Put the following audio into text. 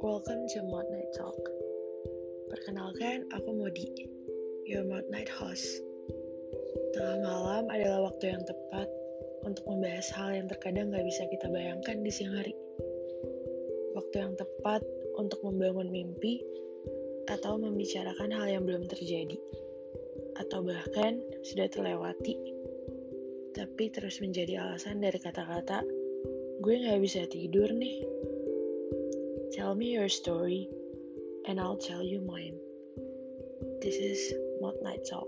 welcome to Mod Night Talk. Perkenalkan, aku Modi, your Mod Night host. Tengah malam adalah waktu yang tepat untuk membahas hal yang terkadang gak bisa kita bayangkan di siang hari. Waktu yang tepat untuk membangun mimpi atau membicarakan hal yang belum terjadi. Atau bahkan sudah terlewati, tapi terus menjadi alasan dari kata-kata, gue gak bisa tidur nih. Tell me your story, and I'll tell you mine. This is Mod Night Talk.